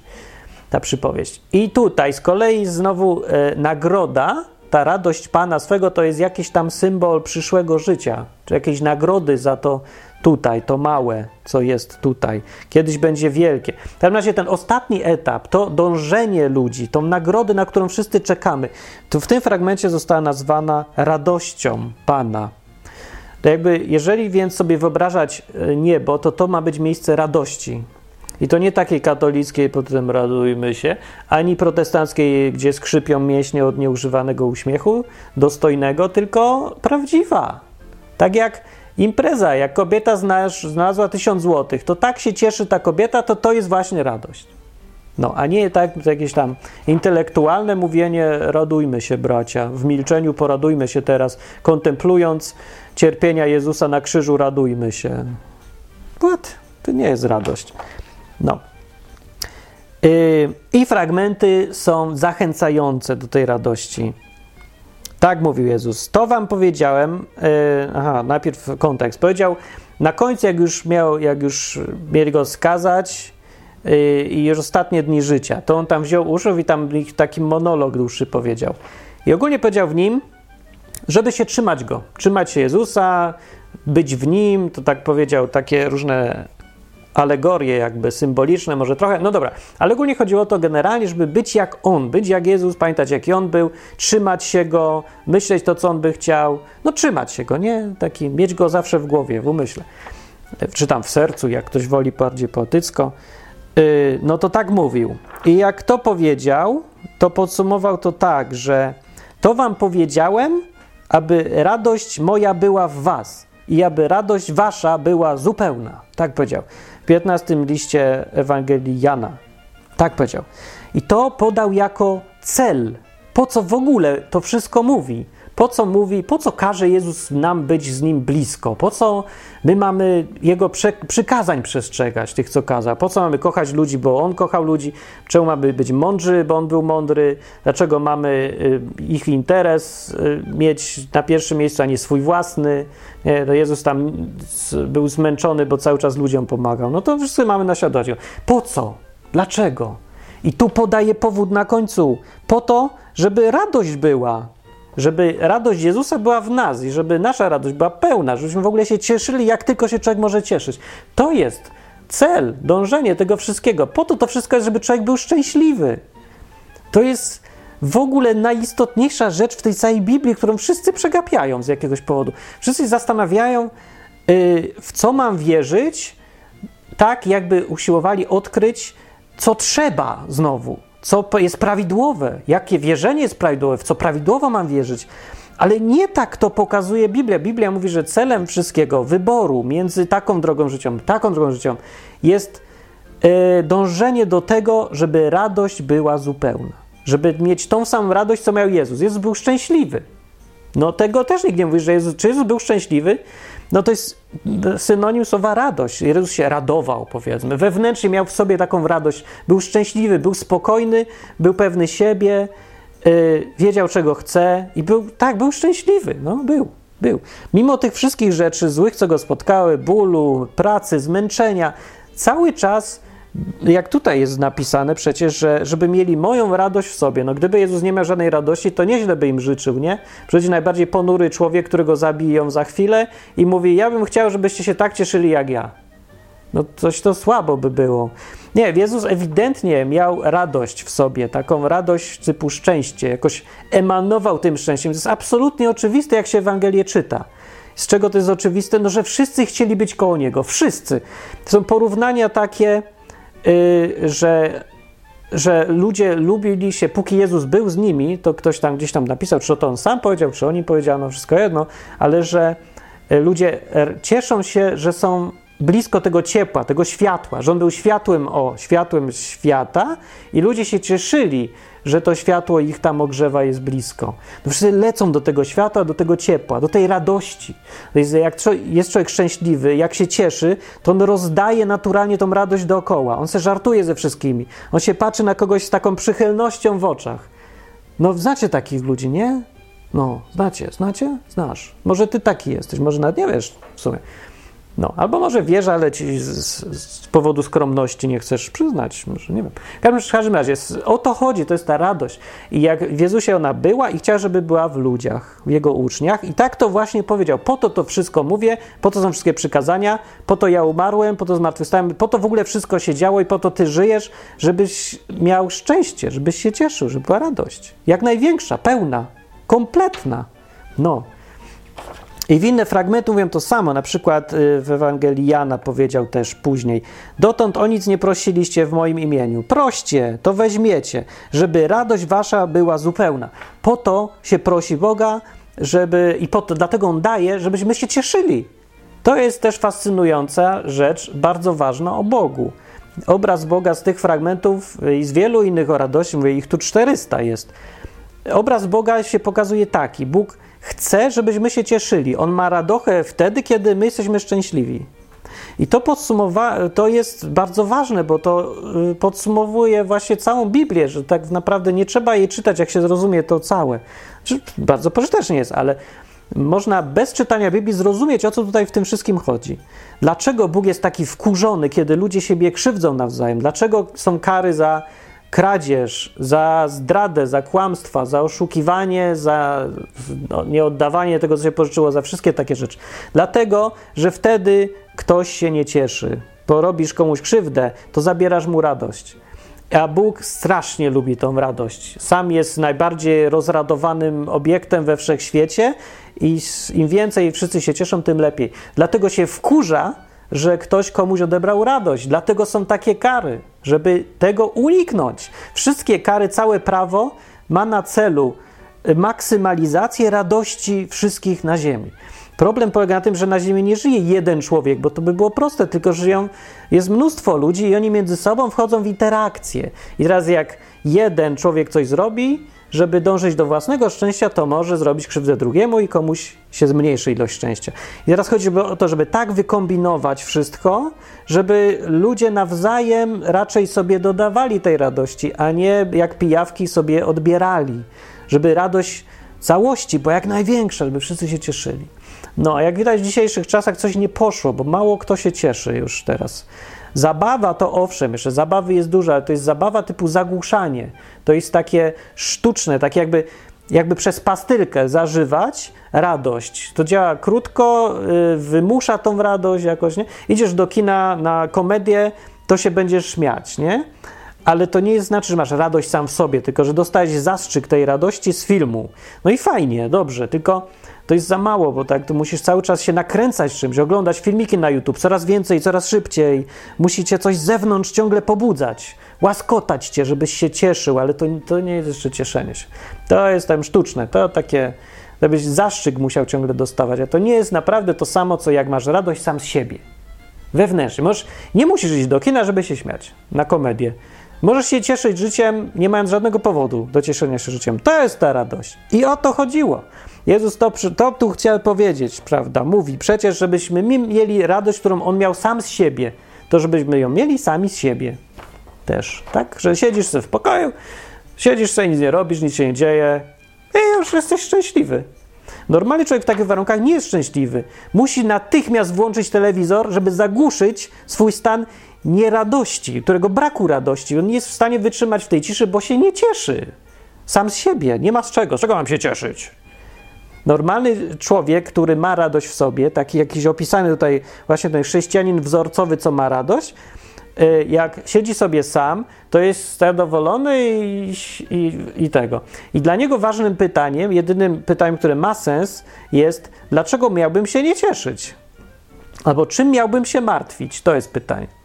ta przypowieść. I tutaj z kolei znowu e, nagroda, ta radość Pana swego to jest jakiś tam symbol przyszłego życia, czy jakiejś nagrody za to, tutaj, to małe, co jest tutaj. Kiedyś będzie wielkie. W każdym razie ten ostatni etap, to dążenie ludzi, tą nagrodę, na którą wszyscy czekamy, to w tym fragmencie została nazwana radością Pana. To jakby, jeżeli więc sobie wyobrażać e, niebo, to to ma być miejsce radości. I to nie takiej katolickiej, potem radujmy się, ani protestanckiej, gdzie skrzypią mięśnie od nieużywanego uśmiechu, dostojnego, tylko prawdziwa. Tak jak Impreza, jak kobieta znalazła tysiąc złotych, to tak się cieszy ta kobieta, to to jest właśnie radość. No, a nie tak jakieś tam intelektualne mówienie, radujmy się, bracia, w milczeniu poradujmy się teraz, kontemplując cierpienia Jezusa na krzyżu, radujmy się. What? To nie jest radość. No. Yy, I fragmenty są zachęcające do tej radości. Tak mówił Jezus. To wam powiedziałem. Yy, aha, najpierw kontekst. Powiedział na końcu, jak już miał, jak już mieli go skazać yy, i już ostatnie dni życia, to on tam wziął uszów i tam taki monolog dłuższy powiedział. I ogólnie powiedział w nim, żeby się trzymać go, trzymać się Jezusa, być w nim, to tak powiedział, takie różne alegorie jakby symboliczne, może trochę, no dobra, ale ogólnie chodziło o to generalnie, żeby być jak On, być jak Jezus, pamiętać jaki On był, trzymać się Go, myśleć to, co On by chciał, no trzymać się Go, nie? Taki, mieć Go zawsze w głowie, w umyśle, czy tam w sercu, jak ktoś woli bardziej poetycko, yy, no to tak mówił. I jak to powiedział, to podsumował to tak, że to wam powiedziałem, aby radość moja była w was i aby radość wasza była zupełna. Tak powiedział. W 15 liście Ewangelii Jana. Tak powiedział. I to podał jako cel. Po co w ogóle to wszystko mówi? Po co mówi, po co każe Jezus nam być z Nim blisko? Po co my mamy Jego przykazań przestrzegać, tych co kazał? Po co mamy kochać ludzi, bo On kochał ludzi? Czemu mamy być mądrzy, bo On był mądry? Dlaczego mamy y, ich interes y, mieć na pierwszym miejscu, a nie swój własny? Nie, Jezus tam był zmęczony, bo cały czas ludziom pomagał. No to wszyscy mamy naśladować. Po co? Dlaczego? I tu podaje powód na końcu. Po to, żeby radość była żeby radość Jezusa była w nas i żeby nasza radość była pełna, żebyśmy w ogóle się cieszyli, jak tylko się człowiek może cieszyć. To jest cel, dążenie tego wszystkiego. Po to to wszystko jest, żeby człowiek był szczęśliwy. To jest w ogóle najistotniejsza rzecz w tej całej Biblii, którą wszyscy przegapiają z jakiegoś powodu. Wszyscy zastanawiają, yy, w co mam wierzyć, tak jakby usiłowali odkryć, co trzeba znowu co jest prawidłowe, jakie wierzenie jest prawidłowe, w co prawidłowo mam wierzyć. Ale nie tak to pokazuje Biblia. Biblia mówi, że celem wszystkiego, wyboru między taką drogą życią, taką drogą życią jest yy, dążenie do tego, żeby radość była zupełna. Żeby mieć tą samą radość, co miał Jezus. Jezus był szczęśliwy. No tego też nikt nie mówi, że Jezus, czy Jezus był szczęśliwy? No to jest synonim słowa radość. Jezus się radował, powiedzmy. Wewnętrznie miał w sobie taką radość. Był szczęśliwy, był spokojny, był pewny siebie, yy, wiedział czego chce i był, tak, był szczęśliwy. No, był, był. Mimo tych wszystkich rzeczy złych, co go spotkały, bólu, pracy, zmęczenia, cały czas jak tutaj jest napisane przecież, że żeby mieli moją radość w sobie. No gdyby Jezus nie miał żadnej radości, to nieźle by im życzył, nie? Przecież najbardziej ponury człowiek, którego zabiją za chwilę i mówi, ja bym chciał, żebyście się tak cieszyli jak ja. No coś to słabo by było. Nie, Jezus ewidentnie miał radość w sobie, taką radość typu szczęście, jakoś emanował tym szczęściem. To jest absolutnie oczywiste, jak się Ewangelię czyta. Z czego to jest oczywiste? No, że wszyscy chcieli być koło Niego. Wszyscy. To są porównania takie Y, że, że ludzie lubili się, póki Jezus był z nimi, to ktoś tam gdzieś tam napisał, czy to on sam powiedział, czy oni powiedziano, wszystko jedno, ale że y, ludzie cieszą się, że są blisko tego ciepła, tego światła, że on był światłem, o, światłem świata i ludzie się cieszyli, że to światło ich tam ogrzewa, jest blisko. No wszyscy lecą do tego światła, do tego ciepła, do tej radości. Jak jest człowiek szczęśliwy, jak się cieszy, to on rozdaje naturalnie tą radość dookoła. On se żartuje ze wszystkimi. On się patrzy na kogoś z taką przychylnością w oczach. No znacie takich ludzi, nie? No, znacie, znacie? Znasz. Może ty taki jesteś, może nawet nie wiesz w sumie. No, albo może wiesz, ale ci z, z, powodu skromności nie chcesz przyznać, może nie wiem. W każdym razie o to chodzi, to jest ta radość. I jak w Jezusie ona była i chciała, żeby była w ludziach, w Jego uczniach i tak to właśnie powiedział. Po to to wszystko mówię, po to są wszystkie przykazania, po to ja umarłem, po to zmartwychwstałem, po to w ogóle wszystko się działo i po to ty żyjesz, żebyś miał szczęście, żebyś się cieszył, żeby była radość. Jak największa, pełna, kompletna. No, i w inne fragmenty mówią to samo, na przykład y, w Ewangelii Jana powiedział też później: Dotąd o nic nie prosiliście w moim imieniu. Proście, to weźmiecie, żeby radość wasza była zupełna. Po to się prosi Boga, żeby i po to, dlatego on daje, żebyśmy się cieszyli. To jest też fascynująca rzecz, bardzo ważna o Bogu. Obraz Boga z tych fragmentów i z wielu innych o radości, mówię, ich tu 400 jest. Obraz Boga się pokazuje taki: Bóg chce, żebyśmy się cieszyli. On ma radochę wtedy, kiedy my jesteśmy szczęśliwi. I to, podsumowa- to jest bardzo ważne, bo to y, podsumowuje właśnie całą Biblię, że tak naprawdę nie trzeba jej czytać, jak się zrozumie to całe. Bardzo pożyteczne jest, ale można bez czytania Biblii zrozumieć, o co tutaj w tym wszystkim chodzi. Dlaczego Bóg jest taki wkurzony, kiedy ludzie siebie krzywdzą nawzajem? Dlaczego są kary za kradzież, za zdradę, za kłamstwa, za oszukiwanie, za no, nieoddawanie tego, co się pożyczyło, za wszystkie takie rzeczy. Dlatego, że wtedy ktoś się nie cieszy. porobisz komuś krzywdę, to zabierasz mu radość. A Bóg strasznie lubi tą radość. Sam jest najbardziej rozradowanym obiektem we wszechświecie i im więcej wszyscy się cieszą, tym lepiej. Dlatego się wkurza, że ktoś komuś odebrał radość. Dlatego są takie kary, żeby tego uniknąć. Wszystkie kary, całe prawo ma na celu maksymalizację radości wszystkich na ziemi. Problem polega na tym, że na Ziemi nie żyje jeden człowiek, bo to by było proste, tylko żyją, jest mnóstwo ludzi i oni między sobą wchodzą w interakcję. I teraz jak jeden człowiek coś zrobi, żeby dążyć do własnego szczęścia, to może zrobić krzywdę drugiemu i komuś się zmniejszy ilość szczęścia. I teraz chodzi o to, żeby tak wykombinować wszystko, żeby ludzie nawzajem raczej sobie dodawali tej radości, a nie jak pijawki sobie odbierali. Żeby radość całości była jak największa, żeby wszyscy się cieszyli. No, a jak widać w dzisiejszych czasach coś nie poszło, bo mało kto się cieszy już teraz. Zabawa to owszem, jeszcze zabawy jest dużo, ale to jest zabawa typu zagłuszanie. To jest takie sztuczne, tak jakby, jakby przez pastylkę zażywać radość. To działa krótko, yy, wymusza tą radość jakoś, nie? Idziesz do kina na komedię, to się będziesz śmiać, nie? Ale to nie znaczy, że masz radość sam w sobie, tylko że dostałeś zastrzyk tej radości z filmu. No i fajnie, dobrze, tylko to jest za mało, bo tak to musisz cały czas się nakręcać czymś, oglądać filmiki na YouTube coraz więcej, coraz szybciej. Musicie coś z zewnątrz ciągle pobudzać, łaskotać cię, żebyś się cieszył, ale to, to nie jest jeszcze cieszenie się. To jest tam sztuczne, to takie, żebyś zastrzyk musiał ciągle dostawać, a to nie jest naprawdę to samo, co jak masz radość sam z siebie. Wewnętrznie. Możesz, nie musisz iść do kina, żeby się śmiać na komedię. Możesz się cieszyć życiem, nie mając żadnego powodu do cieszenia się życiem. To jest ta radość. I o to chodziło. Jezus to, to tu chciał powiedzieć, prawda? Mówi przecież, żebyśmy mieli radość, którą On miał sam z siebie, to żebyśmy ją mieli sami z siebie też, tak? Że siedzisz sobie w pokoju, siedzisz sobie, nic nie robisz, nic się nie dzieje i już jesteś szczęśliwy. Normalny człowiek w takich warunkach nie jest szczęśliwy. Musi natychmiast włączyć telewizor, żeby zagłuszyć swój stan nieradości, którego braku radości. On nie jest w stanie wytrzymać w tej ciszy, bo się nie cieszy. Sam z siebie, nie ma z czego. Z czego mam się cieszyć? Normalny człowiek, który ma radość w sobie, taki jakiś opisany tutaj właśnie ten chrześcijanin wzorcowy, co ma radość, y, jak siedzi sobie sam, to jest zadowolony i, i, i, tego. I dla niego ważnym pytaniem, jedynym pytaniem, które ma sens, jest, dlaczego miałbym się nie cieszyć? Albo czym miałbym się martwić? To jest pytanie.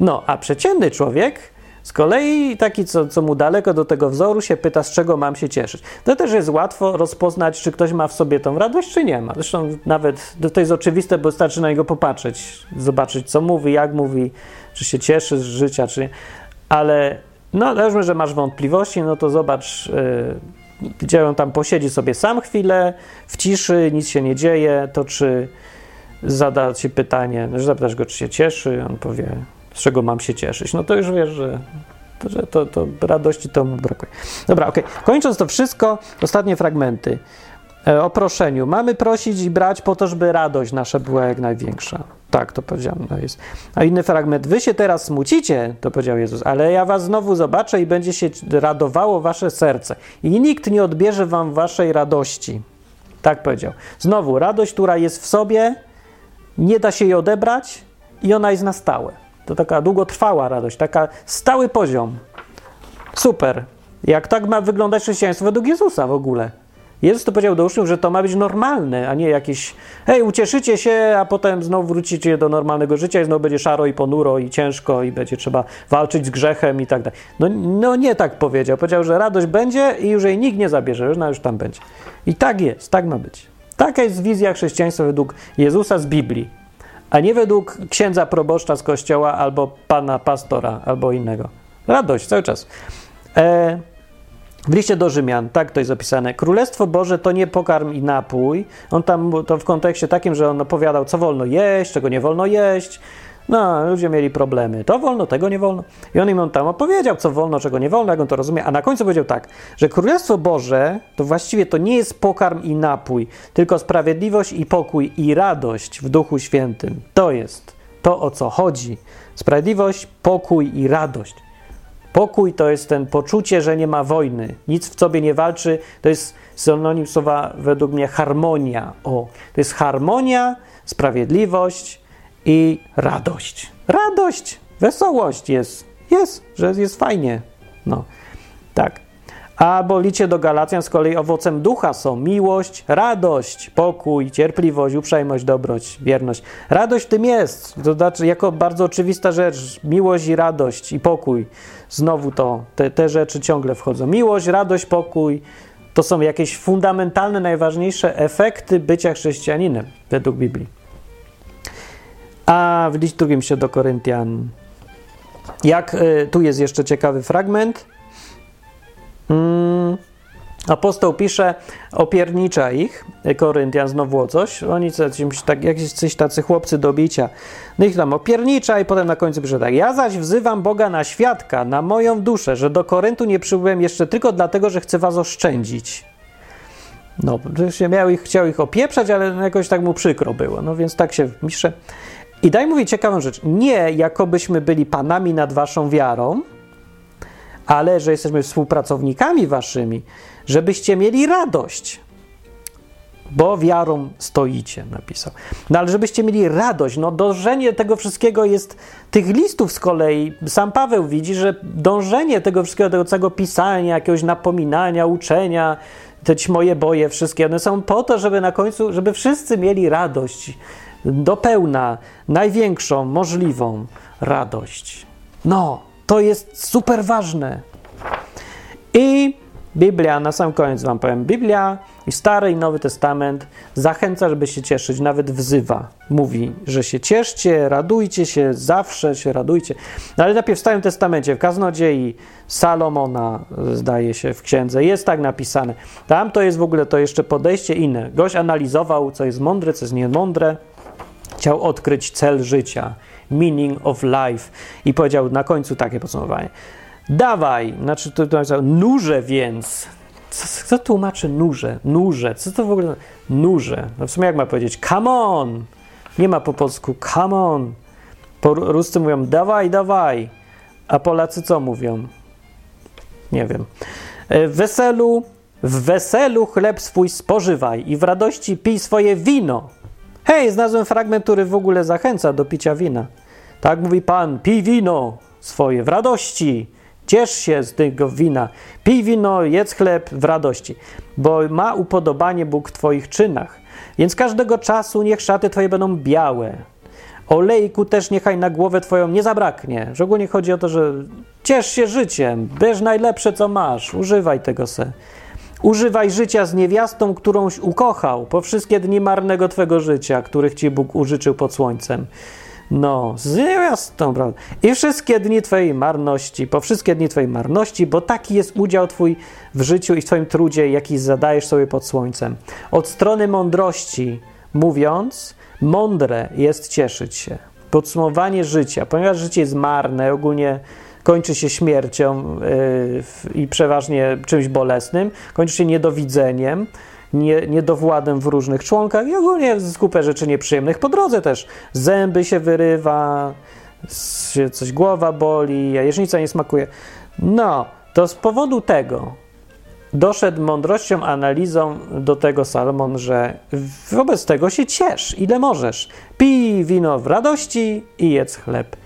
No, a przeciętny człowiek z kolei taki, co, co mu daleko do tego wzoru, się pyta, z czego mam się cieszyć. To też jest łatwo rozpoznać, czy ktoś ma w sobie tą radość, czy nie ma. Zresztą nawet to jest oczywiste, bo wystarczy na niego popatrzeć, zobaczyć, co mówi, jak mówi, czy się cieszy z życia, czy nie. Ale no, załóżmy, że masz wątpliwości, no to zobacz, yy, gdzie on tam posiedzi sobie sam chwilę, w ciszy, nic się nie dzieje, to czy zada ci pytanie, że zapytasz go, czy się cieszy, on powie, z czego mam się cieszyć. No to już wiesz, że że to, to radości to brakuje. Dobra, okej. Okay. Kończąc to wszystko, ostatnie fragmenty. E, o proszeniu. Mamy prosić i brać po to, żeby radość nasza była jak największa. Tak, to powiedziałem. No jest. A inny fragment. Wy się teraz smucicie, to powiedział Jezus, ale ja was znowu zobaczę i będzie się radowało wasze serce. I nikt nie odbierze wam waszej radości. Tak powiedział. Znowu, radość, która jest w sobie, nie da się jej odebrać i ona jest na stałe. To taka długotrwała radość, taka stały poziom. Super. Jak tak ma wyglądać chrześcijaństwo według Jezusa w ogóle? Jezus to powiedział do uczniów, że to ma być normalne, a nie jakieś hej, ucieszycie się, a potem znowu wrócicie do normalnego życia i znowu będzie szaro i ponuro i ciężko i będzie trzeba walczyć z grzechem i tak dalej. No, no nie tak powiedział. Powiedział, że radość będzie i już jej nikt nie zabierze, że ona już tam będzie. I tak jest, tak ma być. Taka jest wizja chrześcijaństwa według Jezusa z Biblii a nie według księdza proboszcza z kościoła albo pana pastora albo innego. Radość cały czas. E, w liście do Rzymian, tak to jest opisane. Królestwo Boże to nie pokarm i napój. On tam to w kontekście takim, że on opowiadał, co wolno jeść, czego nie wolno jeść, no, ludzie mieli problemy. To wolno, tego nie wolno. I on im tam opowiedział, co wolno, czego nie wolno, jak on to rozumie. A na końcu powiedział tak, że Królestwo Boże to właściwie to nie jest pokarm i napój, tylko sprawiedliwość i pokój i radość w Duchu Świętym. To jest to, o co chodzi. Sprawiedliwość, pokój i radość. Pokój to jest ten poczucie, że nie ma wojny, nic w sobie nie walczy. To jest synonim słowa według mnie harmonia. O, to jest harmonia, sprawiedliwość, i radość. Radość, wesołość jest, jest, że jest fajnie. No, tak. A licie do Galacjan z kolei owocem ducha są miłość, radość, pokój, cierpliwość, uprzejmość, dobroć, wierność. Radość w tym jest, to znaczy jako bardzo oczywista rzecz, miłość i radość i pokój. Znowu to, te, te rzeczy ciągle wchodzą. Miłość, radość, pokój to są jakieś fundamentalne, najważniejsze efekty bycia chrześcijaninem według Biblii. A w liście drugim się do Koryntian. Jak y, tu jest jeszcze ciekawy fragment Mm, apostoł pisze, opiernicza ich, Koryntian znowu o coś, oni coś, tak, jakieś tacy chłopcy do bicia, no ich tam opiernicza i potem na końcu pisze tak, ja zaś wzywam Boga na świadka, na moją duszę, że do Koryntu nie przybyłem jeszcze tylko dlatego, że chcę was oszczędzić. No, się miał ich, chciał ich opieprzać, ale jakoś tak mu przykro było, no więc tak się pisze. I daj mówić ciekawą rzecz, nie jakobyśmy byli panami nad waszą wiarą, ale że jesteśmy współpracownikami waszymi, żebyście mieli radość. Bo wiarą stoicie, napisał. No ale żebyście mieli radość, no dążenie tego wszystkiego jest, tych listów z kolei, sam Paweł widzi, że dążenie tego wszystkiego, tego całego pisania, jakiegoś napominania, uczenia, te moje boje, wszystkie, one są po to, żeby na końcu, żeby wszyscy mieli radość, do pełna, największą możliwą radość. No, to jest super ważne. I Biblia, na sam koniec Wam powiem, Biblia i Stary i Nowy Testament zachęca, żeby się cieszyć, nawet wzywa. Mówi, że się cieszcie, radujcie się, zawsze się radujcie. No ale najpierw w Starym Testamencie, w Kaznodziei Salomona, zdaje się, w księdze, jest tak napisane. Tam to jest w ogóle to jeszcze podejście inne. Gość analizował, co jest mądre, co jest niemądre. Chciał odkryć cel życia meaning of life. I powiedział na końcu takie podsumowanie. Dawaj, znaczy to, to nurze więc. Co, co tłumaczy nurze? Nurze. Co to w ogóle? Nurze. No w sumie jak ma powiedzieć? Come on. Nie ma po polsku come on. Po ruscy mówią dawaj, dawaj. A Polacy co mówią? Nie wiem. E, w weselu, w weselu chleb swój spożywaj i w radości pij swoje wino. Hej, znalazłem fragment, który w ogóle zachęca do picia wina. Tak mówi Pan, pij wino swoje w radości, ciesz się z tego wina, pij wino, jedz chleb w radości, bo ma upodobanie Bóg w Twoich czynach. Więc każdego czasu niech szaty Twoje będą białe. Olejku też niechaj na głowę Twoją nie zabraknie. Że ogólnie chodzi o to, że ciesz się życiem, bierz najlepsze, co masz, używaj tego se. Używaj życia z niewiastą, którąś ukochał, po wszystkie dni marnego Twego życia, których Ci Bóg użyczył pod słońcem. No, z niewiastą, prawda? I wszystkie dni Twojej marności, po wszystkie dni Twojej marności, bo taki jest udział Twój w życiu i w Twoim trudzie, jaki zadajesz sobie pod słońcem. Od strony mądrości mówiąc, mądre jest cieszyć się. Podsumowanie życia, ponieważ życie jest marne, ogólnie kończy się śmiercią yy, i przeważnie czymś bolesnym, kończy się niedowidzeniem, nie, niedowładem w różnych członkach i ogólnie skupę rzeczy nieprzyjemnych. Po drodze też zęby się wyrywa, coś głowa boli, jajecznica nie smakuje. No, to z powodu tego doszedł mądrością, analizą do tego Salomon, że wobec tego się ciesz, ile możesz. Pij wino w radości i jedz chleb.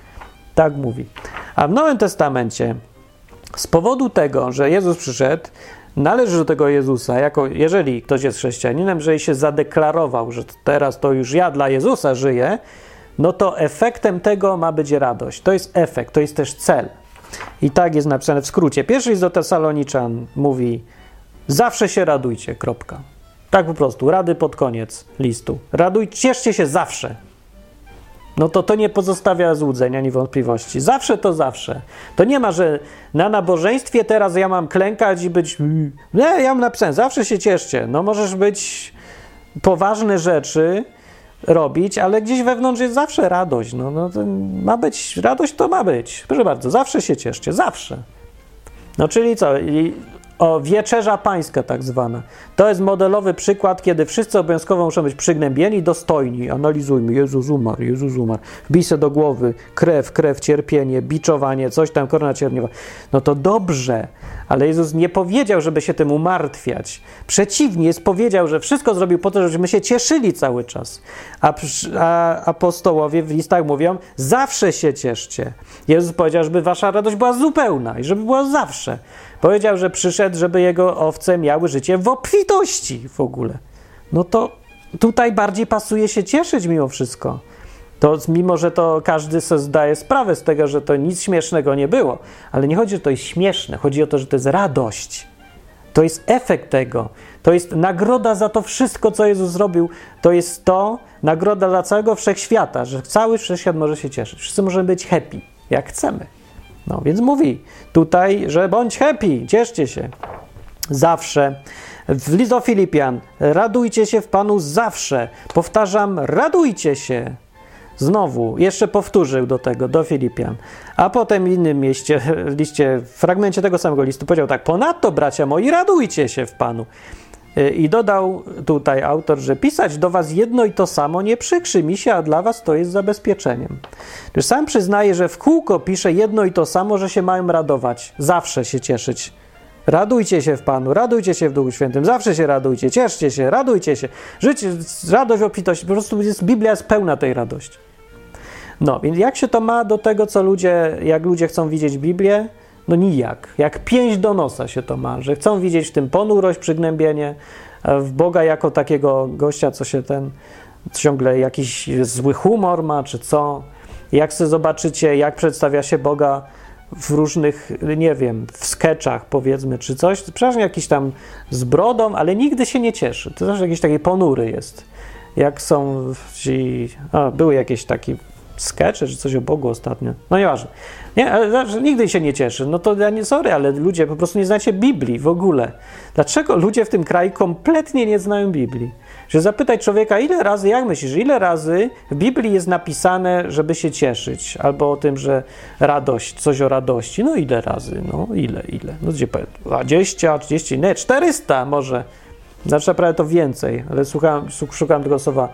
Tak mówi. A w Nowym Testamencie z powodu tego, że Jezus przyszedł, należy do tego Jezusa, jako jeżeli ktoś jest chrześcijaninem, że się zadeklarował, że teraz to już ja dla Jezusa żyję, no to efektem tego ma być radość. To jest efekt, to jest też cel. I tak jest napisane w skrócie. Pierwszy list do Tesaloniczan mówi: Zawsze się radujcie, kropka. Tak po prostu, rady pod koniec listu. Radujcie, cieszcie się zawsze no to to nie pozostawia złudzeń ani wątpliwości. Zawsze to zawsze. To nie ma, że na nabożeństwie teraz ja mam klękać i być. Nie, ja mam napisane, zawsze się cieszcie. No możesz być poważne rzeczy robić, ale gdzieś wewnątrz jest zawsze radość. No, no ma być, radość to ma być. Proszę bardzo, zawsze się cieszcie, zawsze. No czyli co? O, wieczerza pańska tak zwana. To jest modelowy przykład, kiedy wszyscy obowiązkowo muszą być przygnębieni, dostojni. Analizujmy, Jezus umarł, Jezus umarł. Wbij do głowy, krew, krew, cierpienie, biczowanie, coś tam, korona cierniowa. No to dobrze, Ale Jezus nie powiedział, żeby się tym umartwiać. Przeciwnie, jest powiedział, że wszystko zrobił po to, żebyśmy się cieszyli cały czas. A, a apostołowie w listach mówią, zawsze się cieszcie. Jezus powiedział, żeby wasza radość była zupełna i żeby była zawsze. Powiedział, że przyszedł, żeby jego owce miały życie w obfitości w ogóle. No to tutaj bardziej pasuje się cieszyć mimo wszystko. To mimo, że to każdy sobie zdaje sprawę z tego, że to nic śmiesznego nie było, ale nie chodzi, że to jest śmieszne, chodzi o to, że to jest radość. To jest efekt tego. To jest nagroda za to wszystko, co Jezus zrobił. To jest to, nagroda dla całego wszechświata, że cały wszechświat może się cieszyć. Wszyscy możemy być happy, jak chcemy. No więc mówi tutaj, że bądź happy, cieszcie się. Zawsze. W list do Filipian, radujcie się w Panu zawsze. Powtarzam, radujcie się. Znowu, jeszcze powtórzył do tego, do Filipian. A potem w innym mieście, *laughs* w liście, w fragmencie tego samego listu powiedział tak, ponadto bracia moi, radujcie się w Panu. Y, I dodał tutaj autor, że pisać do was jedno i to samo nie przykrzy mi się, a dla was to jest zabezpieczeniem. Gdyż sam przyznaje, że w kółko pisze jedno i to samo, że się mają radować, zawsze się cieszyć. Radujcie się w Panu, radujcie się w Duchu Świętym, zawsze się radujcie, cieszcie się, radujcie się. Życie, radość, obfitość, po prostu jest, Biblia jest pełna tej radości. No, więc jak się to ma do tego, co ludzie, jak ludzie chcą widzieć Biblię? No nijak. Jak pięść do nosa się to ma, że chcą widzieć w tym ponurość, przygnębienie, w Boga jako takiego gościa, co się ten ciągle jakiś zły humor ma, czy co. Jak sobie zobaczycie, jak przedstawia się Boga w różnych, nie wiem, w sketchach powiedzmy, czy coś, przeważnie jakiś tam z brodą, ale nigdy się nie cieszy. To też jakiś taki ponury jest. Jak są ci, a, były jakieś takie skecze, czy coś o Bogu ostatnio. No nieważne. Nie, ale znaczy, nigdy się nie cieszy. No to ja nie sorry, ale ludzie po prostu nie znacie Biblii w ogóle. Dlaczego ludzie w tym kraju kompletnie nie znają Biblii? Że zapytać człowieka, ile razy, jak myślisz, ile razy w Biblii jest napisane, żeby się cieszyć, albo o tym, że radość, coś o radości. No ile razy? No ile, ile? No gdzie powiem? 20, 30, nie, 400 może. Znaczy naprawdę to więcej, ale słucham, szukam tego słowa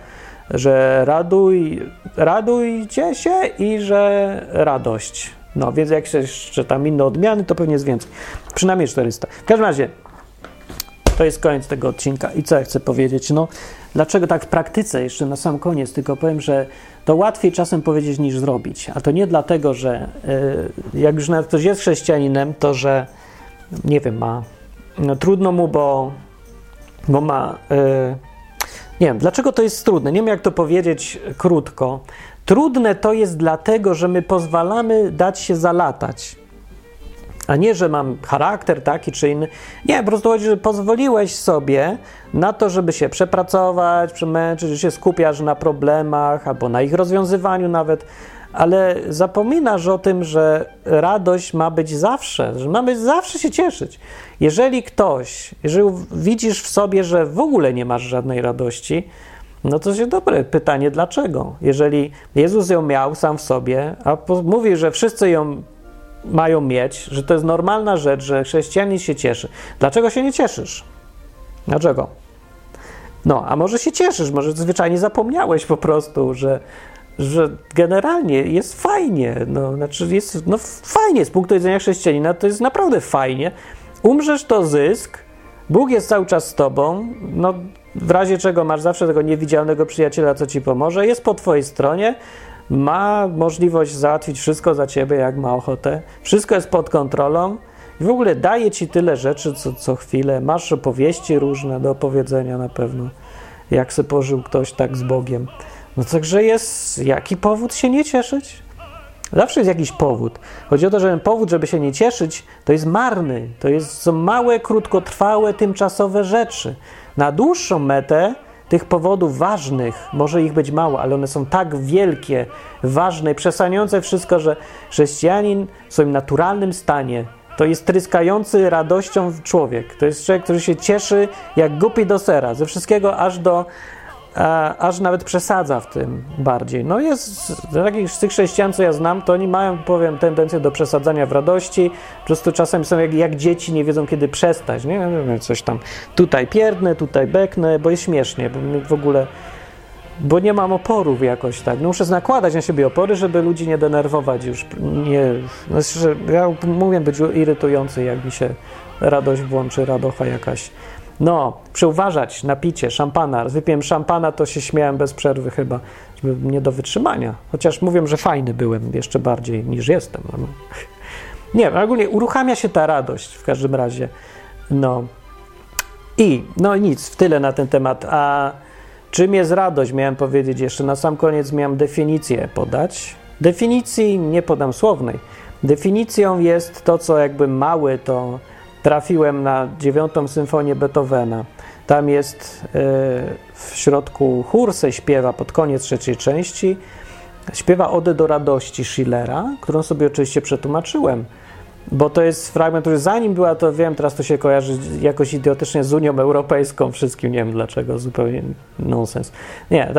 że raduj, radujcie się i że radość. No, więc jak jeszcze tam inne odmiany, to pewnie jest więcej. Przynajmniej 400. W każdym razie, to jest koniec tego odcinka. I co ja chcę powiedzieć? No, dlaczego tak w praktyce, jeszcze na sam koniec, tylko powiem, że to łatwiej czasem powiedzieć niż zrobić. A to nie dlatego, że yy, jak już nawet ktoś jest chrześcijaninem, to że nie wiem, ma no, trudno mu, bo, bo ma. Yy, nie wiem, dlaczego to jest trudne? Nie wiem, jak to powiedzieć krótko. Trudne to jest dlatego, że my pozwalamy dać się zalatać. A nie, że mam charakter taki czy inny. Nie, po prostu chodzi, że pozwoliłeś sobie na to, żeby się przepracować, przemęczyć, że się skupiasz na problemach albo na ich rozwiązywaniu nawet, ale zapominasz o tym, że radość ma być zawsze, że mamy zawsze się cieszyć. Jeżeli ktoś, jeżeli widzisz w sobie, że w ogóle nie masz żadnej radości, no to jest dobre pytanie, dlaczego? Jeżeli Jezus ją miał sam w sobie, a mówi, że wszyscy ją mają mieć, że to jest normalna rzecz, że chrześcijanin się cieszy. Dlaczego się nie cieszysz? Dlaczego? No, a może się cieszysz, może zwyczajnie zapomniałeś po prostu, że, że generalnie jest fajnie. No, znaczy jest no, fajnie z punktu widzenia chrześcijanina, to jest naprawdę fajnie. Umrzesz to zysk, Bóg jest cały czas z tobą, no w razie czego masz zawsze tego niewidzialnego przyjaciela, co ci pomoże, jest po twojej stronie, ma możliwość załatwić wszystko za ciebie, jak ma ochotę, wszystko jest pod kontrolą i w ogóle daje ci tyle rzeczy co, co chwilę, masz opowieści różne do opowiedzenia na pewno, jak se pożył ktoś tak z Bogiem. No także jest jaki powód się nie cieszyć? Zawsze jest jakiś powód. Chodzi o to, że ten powód, żeby się nie cieszyć, to jest marny. To jest, są małe, krótkotrwałe, tymczasowe rzeczy. Na dłuższą metę tych powodów ważnych, może ich być mało, ale one są tak wielkie, ważne i wszystko, że chrześcijanin w swoim naturalnym stanie to jest tryskający radością człowiek. To jest człowiek, który się cieszy jak gupi do sera, ze wszystkiego aż do aż nawet przesadza w tym bardziej. No jest, takich z tych chrześcijan, co ja znam, to oni mają, powiem, tendencję do przesadzania w radości, po prostu czasem są jak, jak dzieci, nie wiedzą kiedy przestać, nie? Coś tam tutaj pierdnę, tutaj beknę, bo jest śmiesznie, bo w ogóle bo nie mam oporów jakoś tak. No muszę nakładać na siebie opory, żeby ludzi nie denerwować już. Nie, znaczy, ja mówię być irytujący, jak mi się radość włączy, radocha jakaś. No, przyuważać na picie szampana. Wypiłem szampana, to się śmiałem bez przerwy chyba. Nie do wytrzymania. Chociaż mówię, że fajny byłem jeszcze bardziej niż jestem. No. Nie, ogólnie uruchamia się ta radość w każdym razie. No. I, no nic, w tyle na ten temat. A czym jest radość? Miałem powiedzieć jeszcze na sam koniec, miałem definicję podać. Definicji nie podam słownej. Definicją jest to, co jakby mały, to trafiłem na dziewiątą symfonię Beethovena. Tam jest yy, w środku chór se śpiewa pod koniec trzeciej części. Śpiewa Odę do radości Schillera, którą sobie oczywiście przetłumaczyłem, bo to jest fragment, który zanim była, to wiem, teraz to się kojarzy jakoś idiotycznie z Unią Europejską, wszystkim, nie wiem dlaczego, zupełnie nonsens. Nie,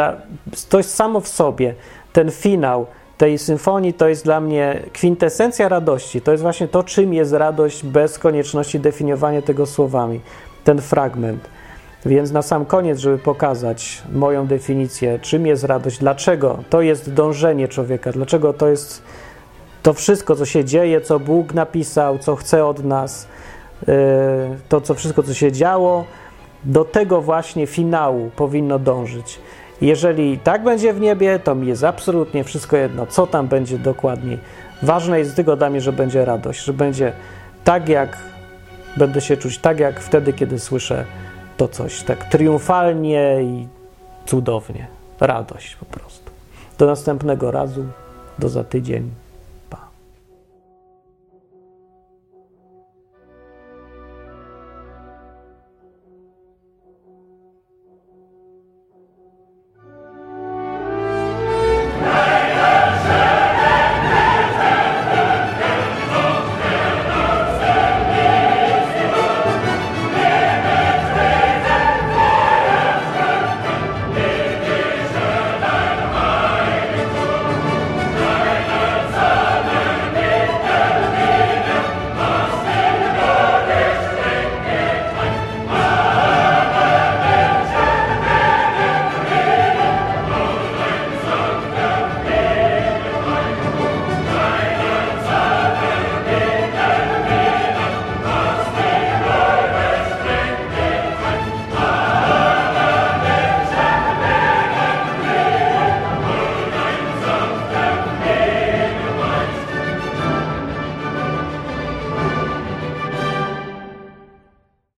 to jest samo w sobie, ten finał tej symfonii to jest dla mnie kwintesencja radości. To jest właśnie to, czym jest radość bez konieczności definiowania tego słowami. Ten fragment. Więc na sam koniec, żeby pokazać moją definicję, czym jest radość, dlaczego to jest dążenie człowieka, dlaczego to jest to wszystko, co się dzieje, co Bóg napisał, co chce od nas, yy, to co wszystko, co się działo, do tego właśnie finału powinno dążyć. Jeżeli tak będzie w niebie, to mi jest absolutnie wszystko jedno, co tam będzie dokładniej. Ważne jest tylko dla mnie, że będzie radość, że będzie tak, jak będę się czuć, tak jak wtedy, kiedy słyszę to coś tak triumfalnie i cudownie. Radość po prostu. Do następnego razu, do za tydzień.